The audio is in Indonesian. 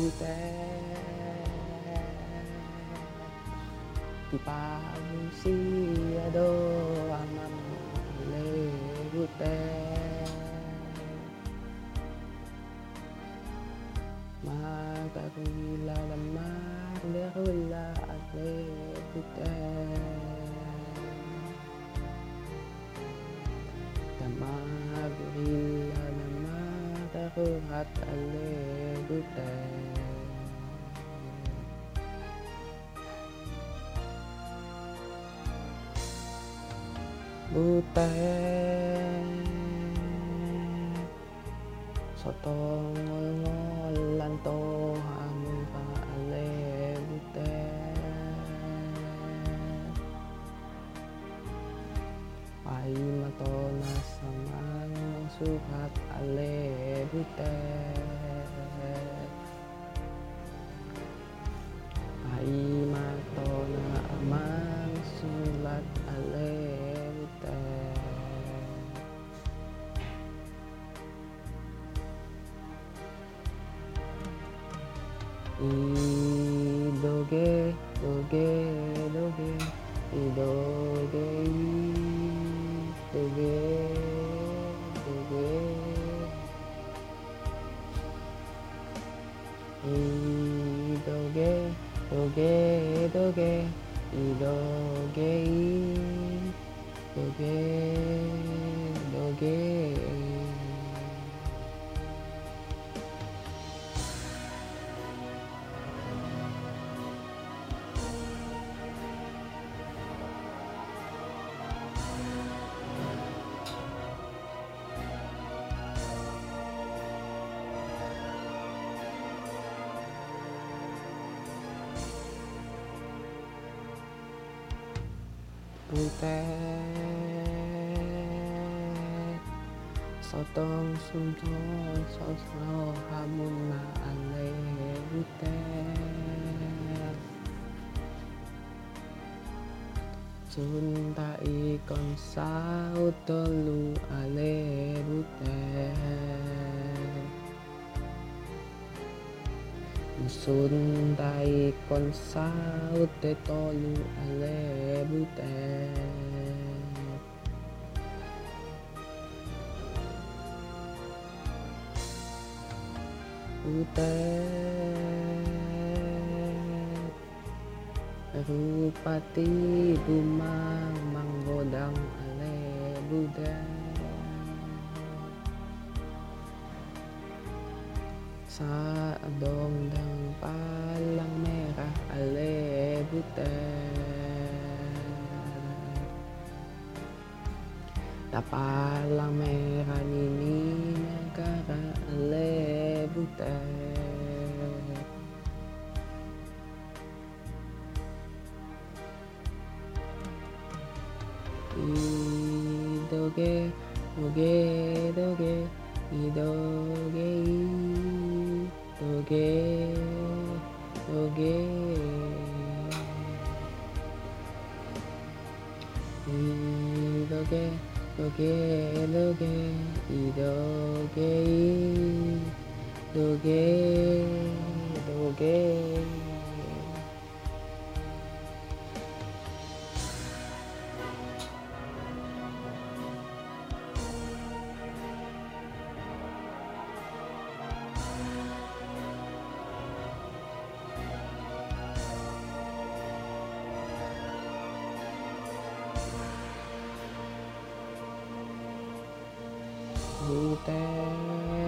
butet Di palusiado amamale butet Magkakuila lamar lerula ale butet Tamagurila lamar darurat ale 舞台外我我懒惰还没法安利舞台爱与马多那什么苏卡安利舞台 이노게 노게 노게 이노게 이노게 노게 이노게 노게 노게 이노게 이 butet sotong sunton sosro hamun na ale butet Junta ikon saut tolu ale butet Sun tai kon saut te tolu ale butet butet Rupati dumang manggodang ale butet Sa dongdang palang merah ale butet Tapalang merah nini negara ale butet Idoge, doge, doge, idoge, doge, doge. Idoge, doge, doge, idoge, doge, doge. hữu tế